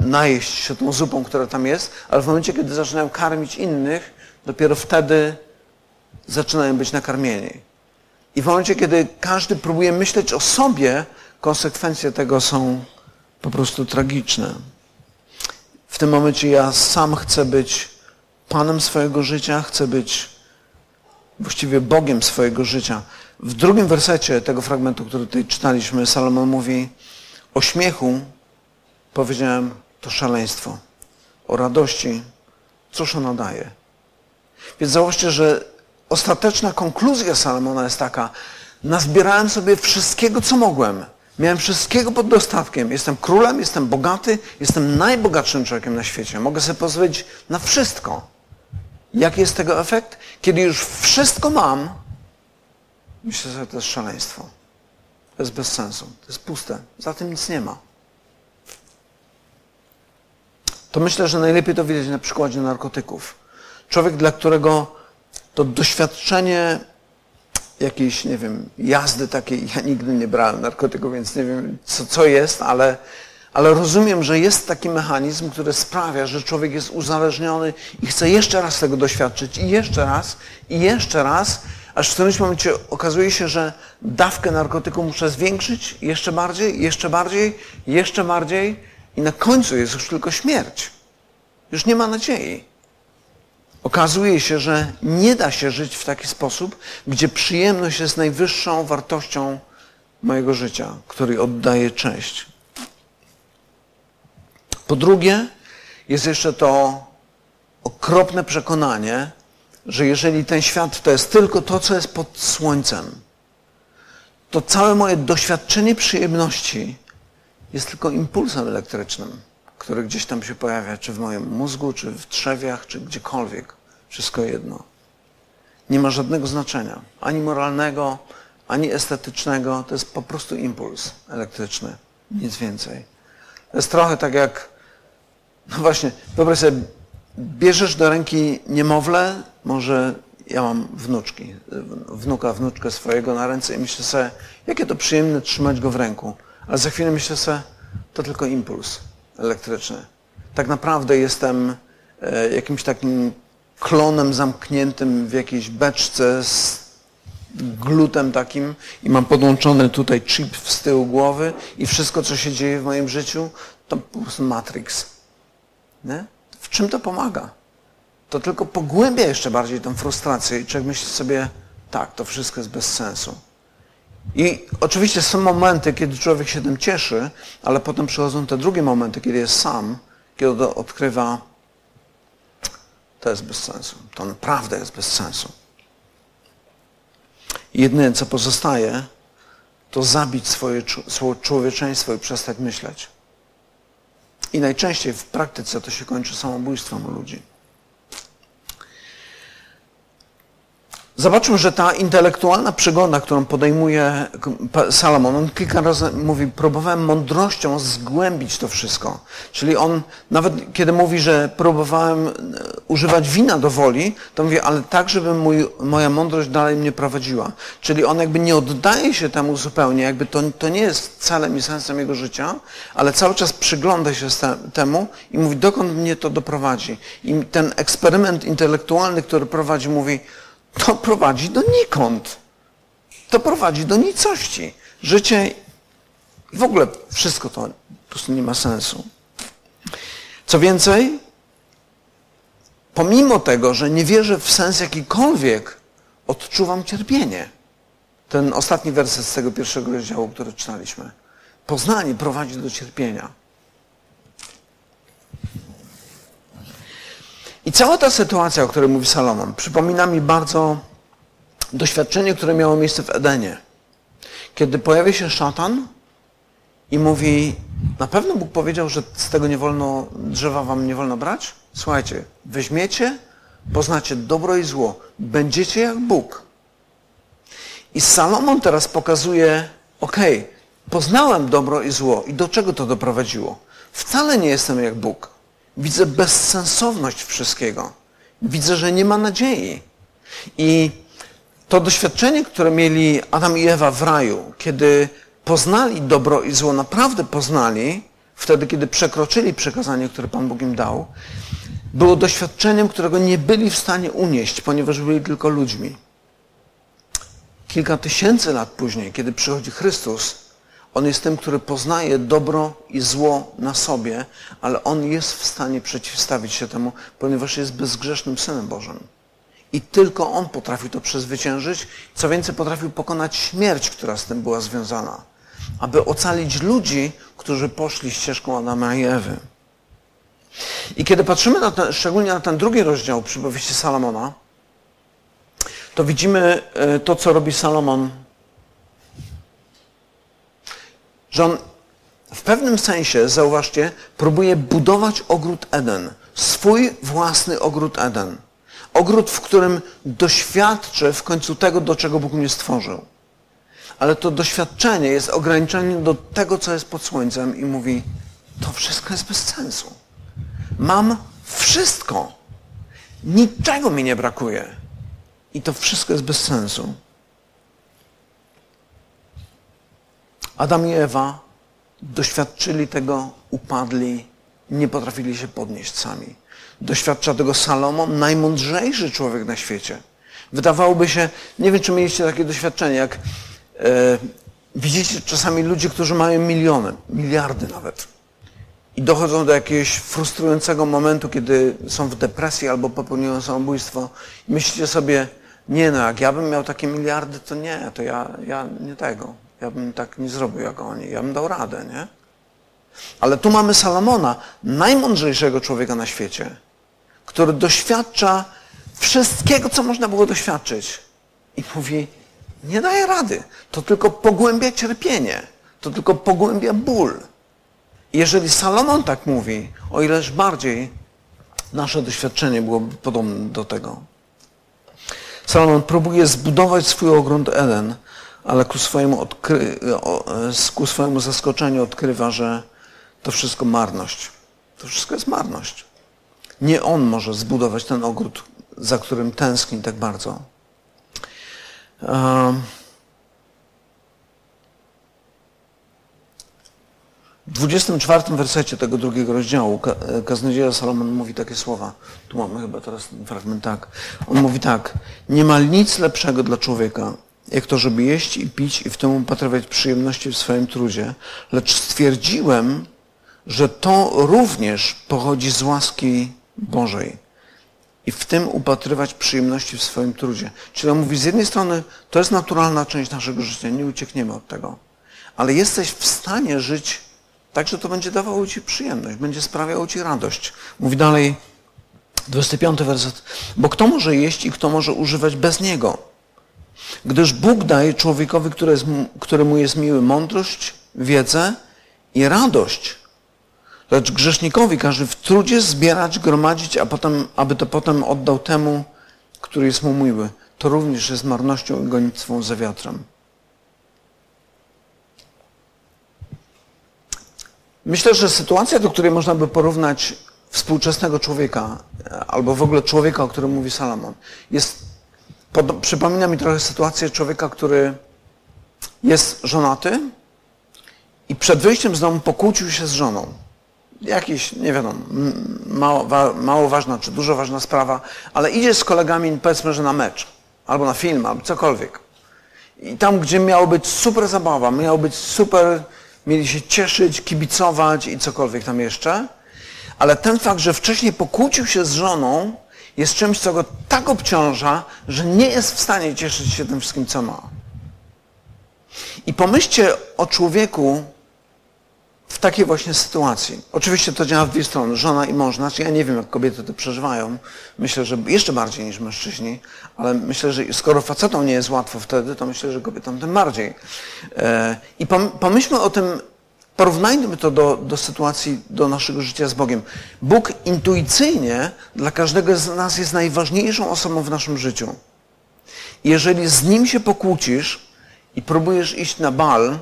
najeść się tą zupą, która tam jest, ale w momencie, kiedy zaczynają karmić innych, dopiero wtedy zaczynają być nakarmieni. I w momencie, kiedy każdy próbuje myśleć o sobie, konsekwencje tego są po prostu tragiczne. W tym momencie ja sam chcę być Panem swojego życia, chcę być właściwie Bogiem swojego życia. W drugim wersecie tego fragmentu, który tutaj czytaliśmy, Salomon mówi o śmiechu, powiedziałem, to szaleństwo. O radości, cóż ona daje. Więc zauważcie, że ostateczna konkluzja Salomona jest taka, nazbierałem sobie wszystkiego, co mogłem. Miałem wszystkiego pod dostatkiem. Jestem królem, jestem bogaty, jestem najbogatszym człowiekiem na świecie. Mogę sobie pozwolić na wszystko. Jaki jest tego efekt? Kiedy już wszystko mam, myślę, że to jest szaleństwo. To jest bez sensu. To jest puste. Za tym nic nie ma. To myślę, że najlepiej to widać na przykładzie narkotyków. Człowiek, dla którego to doświadczenie jakiejś, nie wiem, jazdy takiej, ja nigdy nie brałem narkotyków, więc nie wiem, co, co jest, ale, ale rozumiem, że jest taki mechanizm, który sprawia, że człowiek jest uzależniony i chce jeszcze raz tego doświadczyć i jeszcze raz, i jeszcze raz, aż w którymś momencie okazuje się, że dawkę narkotyku muszę zwiększyć jeszcze bardziej, jeszcze bardziej, jeszcze bardziej i na końcu jest już tylko śmierć. Już nie ma nadziei. Okazuje się, że nie da się żyć w taki sposób, gdzie przyjemność jest najwyższą wartością mojego życia, której oddaję cześć. Po drugie, jest jeszcze to okropne przekonanie, że jeżeli ten świat to jest tylko to, co jest pod słońcem, to całe moje doświadczenie przyjemności jest tylko impulsem elektrycznym, który gdzieś tam się pojawia, czy w moim mózgu, czy w trzewiach, czy gdziekolwiek. Wszystko jedno. Nie ma żadnego znaczenia, ani moralnego, ani estetycznego. To jest po prostu impuls elektryczny, nic więcej. To jest trochę tak jak, no właśnie, wyobraź sobie, bierzesz do ręki niemowlę, może ja mam wnuczki, wnuka, wnuczkę swojego na ręce i myślę sobie, jakie to przyjemne trzymać go w ręku. Ale za chwilę myślę sobie, to tylko impuls elektryczny. Tak naprawdę jestem e, jakimś takim klonem zamkniętym w jakiejś beczce z glutem takim i mam podłączony tutaj chip z tyłu głowy i wszystko, co się dzieje w moim życiu, to po prostu Matrix. Nie? W czym to pomaga? To tylko pogłębia jeszcze bardziej tę frustrację i człowiek myśli sobie, tak, to wszystko jest bez sensu. I oczywiście są momenty, kiedy człowiek się tym cieszy, ale potem przychodzą te drugie momenty, kiedy jest sam, kiedy odkrywa, to jest bez sensu. To naprawdę jest bez sensu. Jedyne, co pozostaje, to zabić swoje, swoje człowieczeństwo i przestać myśleć. I najczęściej w praktyce to się kończy samobójstwem ludzi. Zobaczmy, że ta intelektualna przygoda, którą podejmuje Salomon, on kilka razy mówi, próbowałem mądrością zgłębić to wszystko. Czyli on, nawet kiedy mówi, że próbowałem e, używać wina do woli, to mówi, ale tak, żeby mój, moja mądrość dalej mnie prowadziła. Czyli on jakby nie oddaje się temu zupełnie, jakby to, to nie jest celem i sensem jego życia, ale cały czas przygląda się temu i mówi, dokąd mnie to doprowadzi. I ten eksperyment intelektualny, który prowadzi, mówi, to prowadzi do nikąd. To prowadzi do nicości. Życie w ogóle wszystko to po prostu nie ma sensu. Co więcej, pomimo tego, że nie wierzę w sens jakikolwiek, odczuwam cierpienie. Ten ostatni werset z tego pierwszego rozdziału, który czytaliśmy. Poznanie prowadzi do cierpienia. I cała ta sytuacja, o której mówi Salomon, przypomina mi bardzo doświadczenie, które miało miejsce w Edenie. Kiedy pojawia się szatan i mówi, na pewno Bóg powiedział, że z tego nie wolno, drzewa wam nie wolno brać? Słuchajcie, weźmiecie, poznacie dobro i zło, będziecie jak Bóg. I Salomon teraz pokazuje, okej, okay, poznałem dobro i zło i do czego to doprowadziło? Wcale nie jestem jak Bóg. Widzę bezsensowność wszystkiego. Widzę, że nie ma nadziei. I to doświadczenie, które mieli Adam i Ewa w raju, kiedy poznali dobro i zło, naprawdę poznali, wtedy, kiedy przekroczyli przekazanie, które Pan Bóg im dał, było doświadczeniem, którego nie byli w stanie unieść, ponieważ byli tylko ludźmi. Kilka tysięcy lat później, kiedy przychodzi Chrystus, on jest tym, który poznaje dobro i zło na sobie, ale on jest w stanie przeciwstawić się temu, ponieważ jest bezgrzesznym Synem Bożym. I tylko On potrafił to przezwyciężyć, co więcej potrafił pokonać śmierć, która z tym była związana, aby ocalić ludzi, którzy poszli ścieżką Adama i Ewy. I kiedy patrzymy na ten, szczególnie na ten drugi rozdział przypowieści Salomona, to widzimy e, to, co robi Salomon że on w pewnym sensie, zauważcie, próbuje budować ogród Eden. Swój własny ogród Eden. Ogród, w którym doświadczę w końcu tego, do czego Bóg mnie stworzył. Ale to doświadczenie jest ograniczone do tego, co jest pod słońcem i mówi, to wszystko jest bez sensu. Mam wszystko. Niczego mi nie brakuje. I to wszystko jest bez sensu. Adam i Ewa doświadczyli tego, upadli, nie potrafili się podnieść sami. Doświadcza tego Salomon, najmądrzejszy człowiek na świecie. Wydawałoby się, nie wiem, czy mieliście takie doświadczenie, jak e, widzicie czasami ludzi, którzy mają miliony, miliardy nawet. I dochodzą do jakiegoś frustrującego momentu, kiedy są w depresji albo popełniają samobójstwo. I myślicie sobie, nie no, jak ja bym miał takie miliardy, to nie, to ja, ja nie tego. Ja bym tak nie zrobił jak oni. Ja bym dał radę, nie? Ale tu mamy Salomona, najmądrzejszego człowieka na świecie, który doświadcza wszystkiego, co można było doświadczyć. I mówi, nie daje rady. To tylko pogłębia cierpienie. To tylko pogłębia ból. Jeżeli Salomon tak mówi, o ileż bardziej nasze doświadczenie byłoby podobne do tego. Salomon próbuje zbudować swój ogród Eden, ale ku swojemu, odkry... ku swojemu zaskoczeniu odkrywa, że to wszystko marność. To wszystko jest marność. Nie on może zbudować ten ogród, za którym tęskni tak bardzo. W 24 wersecie tego drugiego rozdziału kaznodzieja Salomon mówi takie słowa. Tu mamy chyba teraz ten fragment tak. On mówi tak. Nie ma nic lepszego dla człowieka, jak to, żeby jeść i pić i w tym upatrywać przyjemności w swoim trudzie, lecz stwierdziłem, że to również pochodzi z łaski Bożej. I w tym upatrywać przyjemności w swoim trudzie. Czyli on mówi, z jednej strony to jest naturalna część naszego życia, nie uciekniemy od tego. Ale jesteś w stanie żyć tak, że to będzie dawało Ci przyjemność, będzie sprawiało Ci radość. Mówi dalej, 25 werset. Bo kto może jeść i kto może używać bez niego? Gdyż Bóg daje człowiekowi, któremu jest miły, mądrość, wiedzę i radość. Lecz grzesznikowi każe w trudzie zbierać, gromadzić, a potem, aby to potem oddał temu, który jest mu miły. To również jest marnością i gonitwą za wiatrem. Myślę, że sytuacja, do której można by porównać współczesnego człowieka, albo w ogóle człowieka, o którym mówi Salomon, jest, pod, przypomina mi trochę sytuację człowieka, który jest żonaty i przed wyjściem z domu pokłócił się z żoną jakiś, nie wiadomo, mało, mało ważna czy dużo ważna sprawa, ale idzie z kolegami, powiedzmy, że na mecz, albo na film, albo cokolwiek. I tam, gdzie miało być super zabawa, miało być super, mieli się cieszyć, kibicować i cokolwiek tam jeszcze, ale ten fakt, że wcześniej pokłócił się z żoną, jest czymś, co go tak obciąża, że nie jest w stanie cieszyć się tym wszystkim, co ma. I pomyślcie o człowieku, w takiej właśnie sytuacji. Oczywiście to działa w dwie strony, żona i mąż. Znaczy ja nie wiem, jak kobiety to przeżywają. Myślę, że jeszcze bardziej niż mężczyźni, ale myślę, że skoro facetom nie jest łatwo wtedy, to myślę, że kobietom tym bardziej. E, I pomyślmy o tym, porównajmy to do, do sytuacji, do naszego życia z Bogiem. Bóg intuicyjnie dla każdego z nas jest najważniejszą osobą w naszym życiu. Jeżeli z Nim się pokłócisz i próbujesz iść na bal,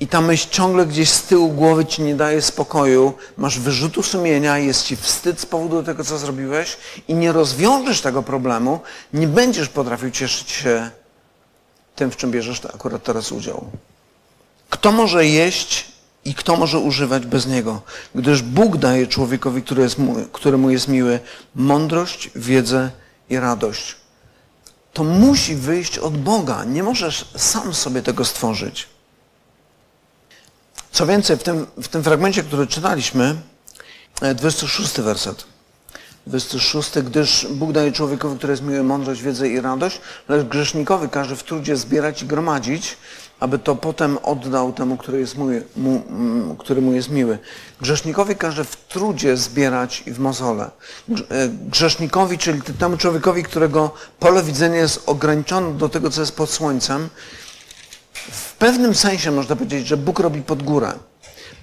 i ta myśl ciągle gdzieś z tyłu głowy ci nie daje spokoju, masz wyrzutu sumienia, jest ci wstyd z powodu tego, co zrobiłeś i nie rozwiążesz tego problemu, nie będziesz potrafił cieszyć się tym, w czym bierzesz akurat teraz udział. Kto może jeść i kto może używać bez niego? Gdyż Bóg daje człowiekowi, który jest mu, któremu jest miły, mądrość, wiedzę i radość. To musi wyjść od Boga. Nie możesz sam sobie tego stworzyć. Co więcej, w tym, w tym fragmencie, który czytaliśmy, 26 e, werset. 26, gdyż Bóg daje człowiekowi, który jest miły, mądrość, wiedzę i radość, lecz grzesznikowi każe w trudzie zbierać i gromadzić, aby to potem oddał temu, który, jest mój, mu, który mu jest miły. Grzesznikowi każe w trudzie zbierać i w mozole. E, grzesznikowi, czyli temu człowiekowi, którego pole widzenia jest ograniczone do tego, co jest pod słońcem, w pewnym sensie można powiedzieć, że Bóg robi pod górę.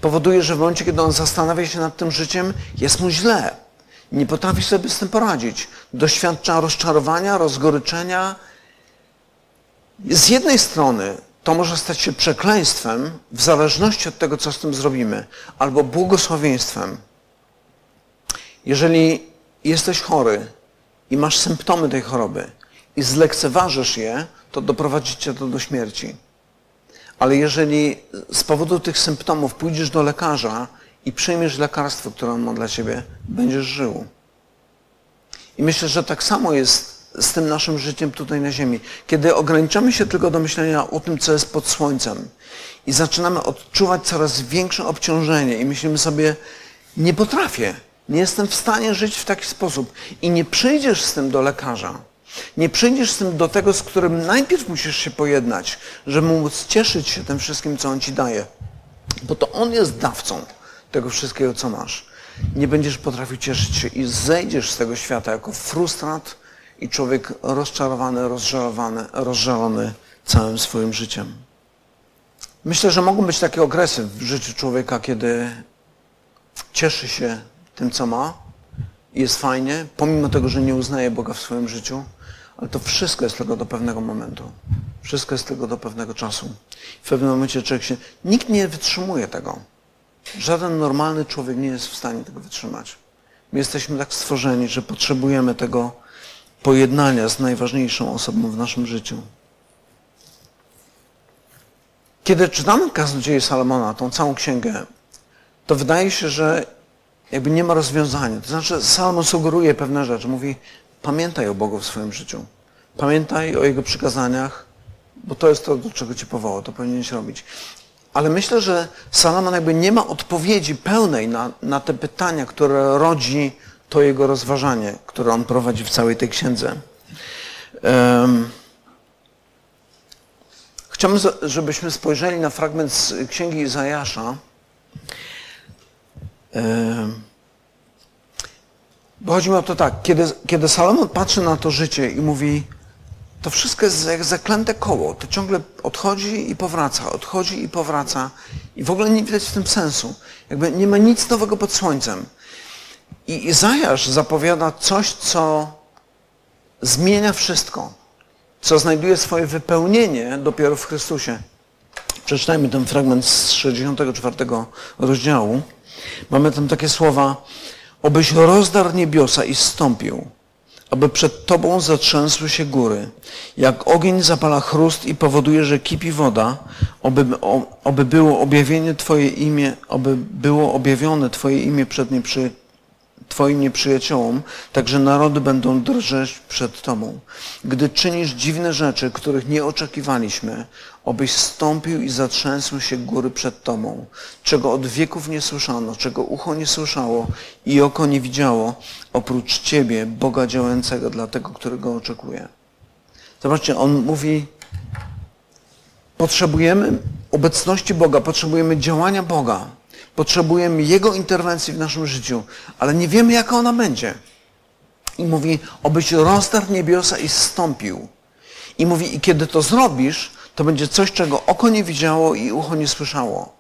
Powoduje, że w momencie, kiedy on zastanawia się nad tym życiem, jest mu źle. Nie potrafi sobie z tym poradzić. Doświadcza rozczarowania, rozgoryczenia. Z jednej strony to może stać się przekleństwem w zależności od tego, co z tym zrobimy, albo błogosławieństwem. Jeżeli jesteś chory i masz symptomy tej choroby i zlekceważysz je, to doprowadzi cię to do śmierci. Ale jeżeli z powodu tych symptomów pójdziesz do lekarza i przyjmiesz lekarstwo, które on ma dla ciebie, będziesz żył. I myślę, że tak samo jest z tym naszym życiem tutaj na Ziemi. Kiedy ograniczamy się tylko do myślenia o tym, co jest pod słońcem i zaczynamy odczuwać coraz większe obciążenie i myślimy sobie, nie potrafię, nie jestem w stanie żyć w taki sposób i nie przyjdziesz z tym do lekarza, nie przyjdziesz z tym do tego, z którym najpierw musisz się pojednać, żeby móc cieszyć się tym wszystkim, co on ci daje. Bo to on jest dawcą tego wszystkiego, co masz. Nie będziesz potrafił cieszyć się i zejdziesz z tego świata jako frustrat i człowiek rozczarowany, rozżalowany, rozżalony całym swoim życiem. Myślę, że mogą być takie okresy w życiu człowieka, kiedy cieszy się tym, co ma i jest fajnie, pomimo tego, że nie uznaje Boga w swoim życiu, ale to wszystko jest tylko do pewnego momentu. Wszystko jest tylko do pewnego czasu. W pewnym momencie człowiek się... Nikt nie wytrzymuje tego. Żaden normalny człowiek nie jest w stanie tego wytrzymać. My jesteśmy tak stworzeni, że potrzebujemy tego pojednania z najważniejszą osobą w naszym życiu. Kiedy czytamy Kaznodzieje Salomona, tą całą księgę, to wydaje się, że jakby nie ma rozwiązania. To znaczy Salomon sugeruje pewne rzeczy. Mówi, Pamiętaj o Bogu w swoim życiu. Pamiętaj o Jego przykazaniach, bo to jest to, do czego Cię powołał, to powinieneś robić. Ale myślę, że Salomon jakby nie ma odpowiedzi pełnej na, na te pytania, które rodzi to jego rozważanie, które on prowadzi w całej tej księdze. Chciałbym, żebyśmy spojrzeli na fragment z księgi Izajasza. Bo chodzi mi o to tak, kiedy, kiedy Salomon patrzy na to życie i mówi, to wszystko jest jak zaklęte koło, to ciągle odchodzi i powraca, odchodzi i powraca i w ogóle nie widać w tym sensu. Jakby nie ma nic nowego pod słońcem. I Izajasz zapowiada coś, co zmienia wszystko, co znajduje swoje wypełnienie dopiero w Chrystusie. Przeczytajmy ten fragment z 64 rozdziału. Mamy tam takie słowa, obyś rozdarł niebiosa i zstąpił, aby przed Tobą zatrzęsły się góry. Jak ogień zapala chrust i powoduje, że kipi woda, oby, oby było objawienie Twoje imię, oby było objawione Twoje imię przed nieprzy, Twoim nieprzyjaciołom, także narody będą drżeć przed Tobą. Gdy czynisz dziwne rzeczy, których nie oczekiwaliśmy, obyś stąpił i zatrzęsły się góry przed Tobą, czego od wieków nie słyszano, czego ucho nie słyszało i oko nie widziało, oprócz Ciebie, Boga działającego dla tego, którego oczekuje. Zobaczcie, on mówi, potrzebujemy obecności Boga, potrzebujemy działania Boga, potrzebujemy Jego interwencji w naszym życiu, ale nie wiemy, jaka ona będzie. I mówi, obyś rozdarł niebiosa i zstąpił. I mówi, i kiedy to zrobisz, to będzie coś, czego oko nie widziało i ucho nie słyszało.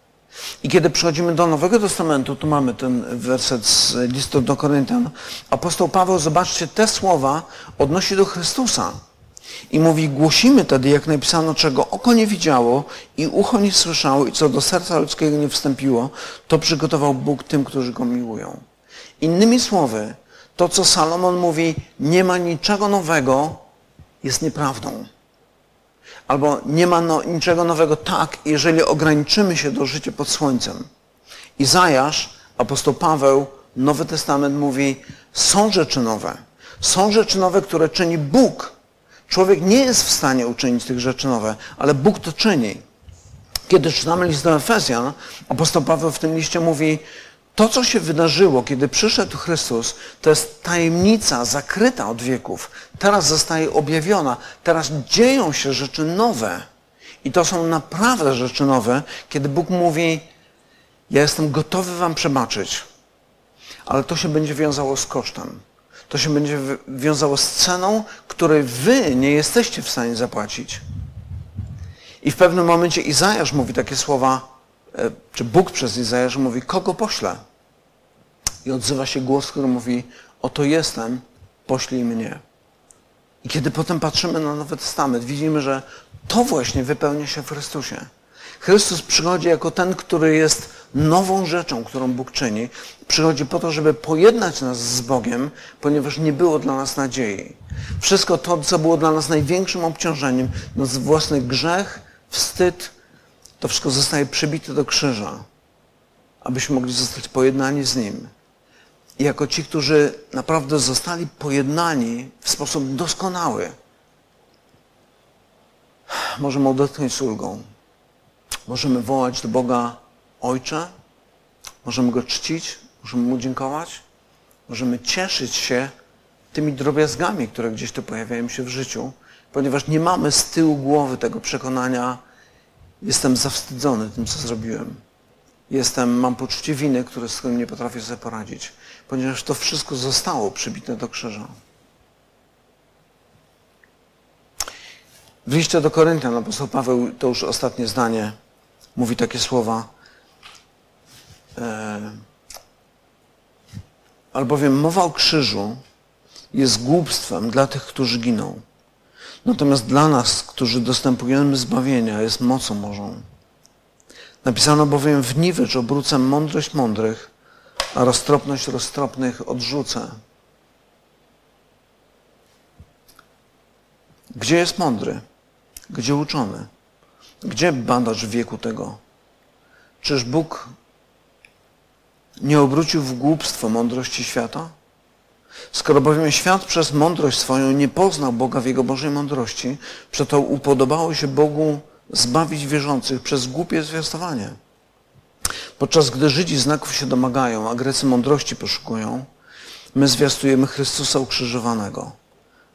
I kiedy przechodzimy do Nowego Testamentu, tu mamy ten werset z listu do Koryntian, apostoł Paweł, zobaczcie, te słowa odnosi do Chrystusa. I mówi, głosimy tedy, jak napisano, czego oko nie widziało i ucho nie słyszało i co do serca ludzkiego nie wstąpiło, to przygotował Bóg tym, którzy Go miłują. Innymi słowy, to co Salomon mówi, nie ma niczego nowego, jest nieprawdą. Albo nie ma no, niczego nowego tak, jeżeli ograniczymy się do życia pod słońcem. Izajasz, apostoł Paweł, Nowy Testament mówi, są rzeczy nowe. Są rzeczy nowe, które czyni Bóg. Człowiek nie jest w stanie uczynić tych rzeczy nowe, ale Bóg to czyni. Kiedy czytamy list do Efezjan, apostoł Paweł w tym liście mówi, to, co się wydarzyło, kiedy przyszedł Chrystus, to jest tajemnica zakryta od wieków. Teraz zostaje objawiona. Teraz dzieją się rzeczy nowe. I to są naprawdę rzeczy nowe, kiedy Bóg mówi, ja jestem gotowy wam przebaczyć, ale to się będzie wiązało z kosztem. To się będzie wiązało z ceną, której wy nie jesteście w stanie zapłacić. I w pewnym momencie Izajasz mówi takie słowa, e, czy Bóg przez Izajasza mówi, kogo pośle? I odzywa się głos, który mówi, oto jestem, poślij mnie. I kiedy potem patrzymy na Nowy Testament, widzimy, że to właśnie wypełnia się w Chrystusie. Chrystus przychodzi jako ten, który jest nową rzeczą, którą Bóg czyni. Przychodzi po to, żeby pojednać nas z Bogiem, ponieważ nie było dla nas nadziei. Wszystko to, co było dla nas największym obciążeniem, nasz własny grzech, wstyd, to wszystko zostaje przybite do krzyża, abyśmy mogli zostać pojednani z Nim. I jako ci, którzy naprawdę zostali pojednani w sposób doskonały, możemy odetchnąć z ulgą. Możemy wołać do Boga Ojcze, możemy Go czcić, możemy Mu dziękować, możemy cieszyć się tymi drobiazgami, które gdzieś tu pojawiają się w życiu, ponieważ nie mamy z tyłu głowy tego przekonania, jestem zawstydzony tym, co zrobiłem. Jestem, mam poczucie winy, które, z którym nie potrafię sobie poradzić, ponieważ to wszystko zostało przybite do krzyża. W liście do Koryntian apostoł Paweł, to już ostatnie zdanie, mówi takie słowa. E, albowiem mowa o krzyżu jest głupstwem dla tych, którzy giną. Natomiast dla nas, którzy dostępujemy zbawienia, jest mocą Bożą. Napisano bowiem w niwecz obrócę mądrość mądrych, a roztropność roztropnych odrzucę. Gdzie jest mądry? Gdzie uczony? Gdzie badacz wieku tego? Czyż Bóg nie obrócił w głupstwo mądrości świata? Skoro bowiem świat przez mądrość swoją nie poznał Boga w Jego Bożej mądrości, przeto upodobało się Bogu zbawić wierzących przez głupie zwiastowanie. Podczas gdy Żydzi znaków się domagają, a Grecy mądrości poszukują, my zwiastujemy Chrystusa ukrzyżowanego.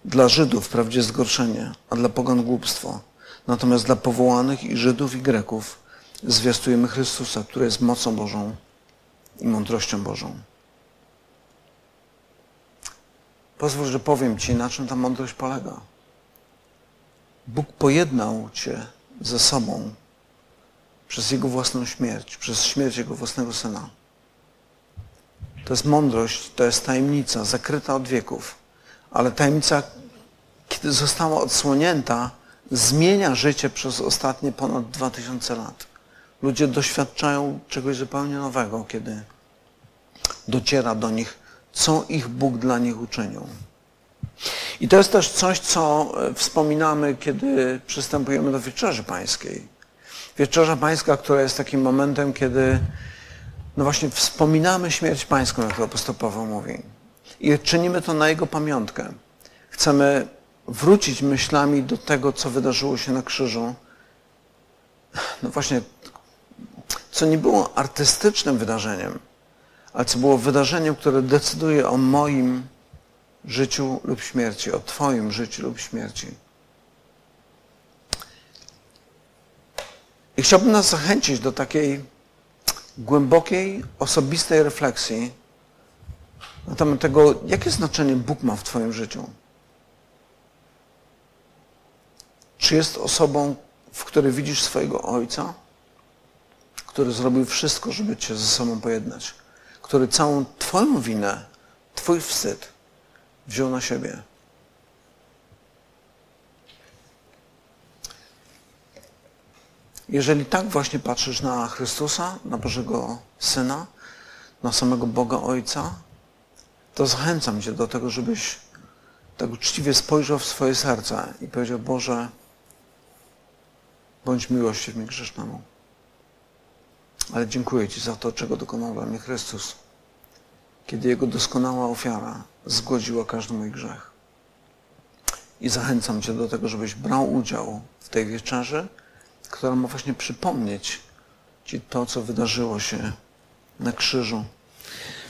Dla Żydów wprawdzie zgorszenie, a dla pogan głupstwo. Natomiast dla powołanych i Żydów i Greków zwiastujemy Chrystusa, który jest mocą Bożą i mądrością Bożą. Pozwól, że powiem Ci, na czym ta mądrość polega. Bóg pojednał Cię ze sobą przez Jego własną śmierć, przez śmierć Jego własnego Syna. To jest mądrość, to jest tajemnica zakryta od wieków, ale tajemnica, kiedy została odsłonięta, zmienia życie przez ostatnie ponad 2000 lat. Ludzie doświadczają czegoś zupełnie nowego, kiedy dociera do nich, co ich Bóg dla nich uczynił. I to jest też coś, co e, wspominamy, kiedy przystępujemy do Wieczerzy Pańskiej. Wieczerza Pańska, która jest takim momentem, kiedy no właśnie wspominamy śmierć Pańską, jak to apostoł Paweł mówi. I czynimy to na Jego pamiątkę. Chcemy wrócić myślami do tego, co wydarzyło się na krzyżu. No właśnie, co nie było artystycznym wydarzeniem, ale co było wydarzeniem, które decyduje o moim życiu lub śmierci, o Twoim życiu lub śmierci. I chciałbym nas zachęcić do takiej głębokiej, osobistej refleksji na temat tego, jakie znaczenie Bóg ma w Twoim życiu. Czy jest osobą, w której widzisz swojego Ojca, który zrobił wszystko, żeby Cię ze sobą pojednać, który całą Twoją winę, Twój wstyd wziął na siebie. Jeżeli tak właśnie patrzysz na Chrystusa, na Bożego Syna, na samego Boga Ojca, to zachęcam Cię do tego, żebyś tak uczciwie spojrzał w swoje serce i powiedział, Boże, bądź miłościwny grzesznemu. Ale dziękuję Ci za to, czego dokonał dla mnie Chrystus, kiedy Jego doskonała ofiara zgodziła każdy mój grzech. I zachęcam Cię do tego, żebyś brał udział w tej wieczerzy, która ma właśnie przypomnieć Ci to, co wydarzyło się na krzyżu.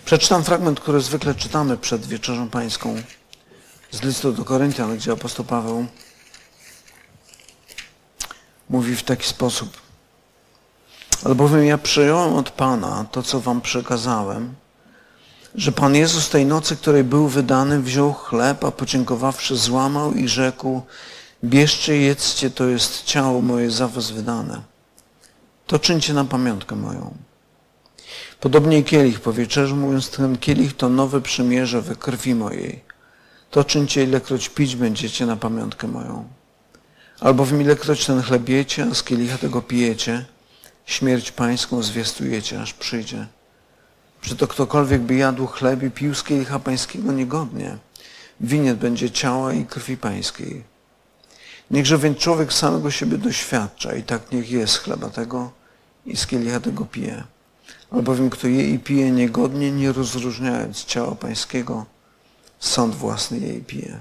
Przeczytam fragment, który zwykle czytamy przed wieczerzą pańską z listu do Koryntian, gdzie apostoł Paweł mówi w taki sposób. Albowiem ja przyjąłem od Pana to, co wam przekazałem, że Pan Jezus tej nocy, której był wydany, wziął chleb, a podziękowawszy złamał i rzekł, Bierzcie, jedzcie, to jest ciało moje za was wydane. To czyńcie na pamiątkę moją. Podobnie kielich po wieczerzy, mówiąc ten kielich to nowe przymierze we krwi mojej. To czyńcie, ilekroć pić będziecie na pamiątkę moją. Albowiem ilekroć ten chleb jecie, a z kielicha tego pijecie, śmierć pańską zwiastujecie, aż przyjdzie. Przeto ktokolwiek by jadł chleb i pił z kielicha pańskiego niegodnie, winiet będzie ciała i krwi pańskiej. Niechże więc człowiek samego siebie doświadcza i tak niech jest chleba tego i z kielicha tego pije. Albowiem kto je i pije niegodnie, nie rozróżniając ciała pańskiego, sąd własny je i pije.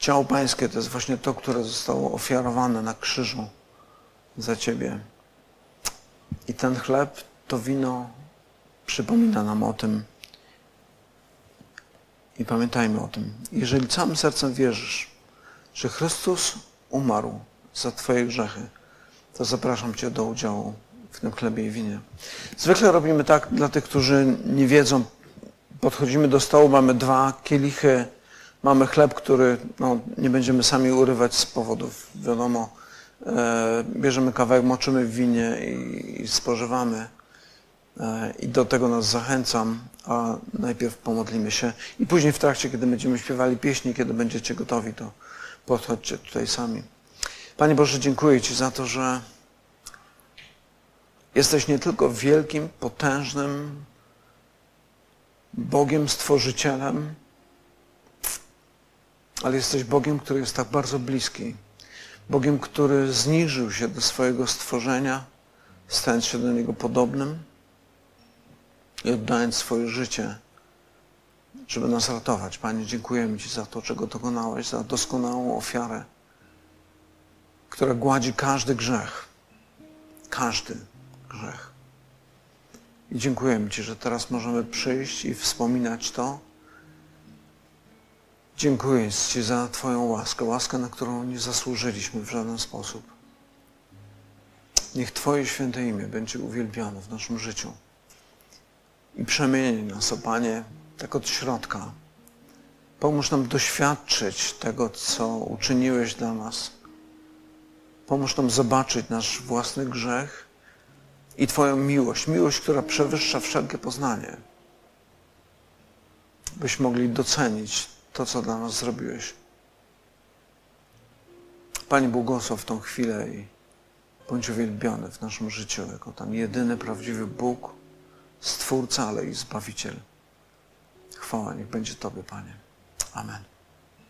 Ciało pańskie to jest właśnie to, które zostało ofiarowane na krzyżu za ciebie. I ten chleb, to wino przypomina nam o tym. I pamiętajmy o tym. Jeżeli całym sercem wierzysz, że Chrystus umarł za Twoje grzechy, to zapraszam Cię do udziału w tym chlebie i winie. Zwykle robimy tak dla tych, którzy nie wiedzą. Podchodzimy do stołu, mamy dwa kielichy, mamy chleb, który no, nie będziemy sami urywać z powodów, wiadomo, e, bierzemy kawałek, moczymy w winie i, i spożywamy. E, I do tego nas zachęcam, a najpierw pomodlimy się i później w trakcie, kiedy będziemy śpiewali pieśni, kiedy będziecie gotowi, to podchodźcie tutaj sami. Panie Boże, dziękuję Ci za to, że jesteś nie tylko wielkim, potężnym Bogiem, Stworzycielem, ale jesteś Bogiem, który jest tak bardzo bliski. Bogiem, który zniżył się do swojego stworzenia, stając się do Niego podobnym i oddając swoje życie, żeby nas ratować. Panie, dziękujemy Ci za to, czego dokonałeś, za doskonałą ofiarę która gładzi każdy grzech. Każdy grzech. I dziękujemy Ci, że teraz możemy przyjść i wspominać to. Dziękuję Ci za Twoją łaskę, łaskę, na którą nie zasłużyliśmy w żaden sposób. Niech Twoje święte imię będzie uwielbione w naszym życiu. I przemieni nas, o Panie, tak od środka. Pomóż nam doświadczyć tego, co uczyniłeś dla nas Pomóż nam zobaczyć nasz własny grzech i Twoją miłość, miłość, która przewyższa wszelkie poznanie. Byśmy mogli docenić to, co dla nas zrobiłeś. Panie, błogosław tą chwilę i bądź uwielbiony w naszym życiu jako ten jedyny prawdziwy Bóg, Stwórca, ale i Zbawiciel. Chwała niech będzie Tobie, Panie. Amen.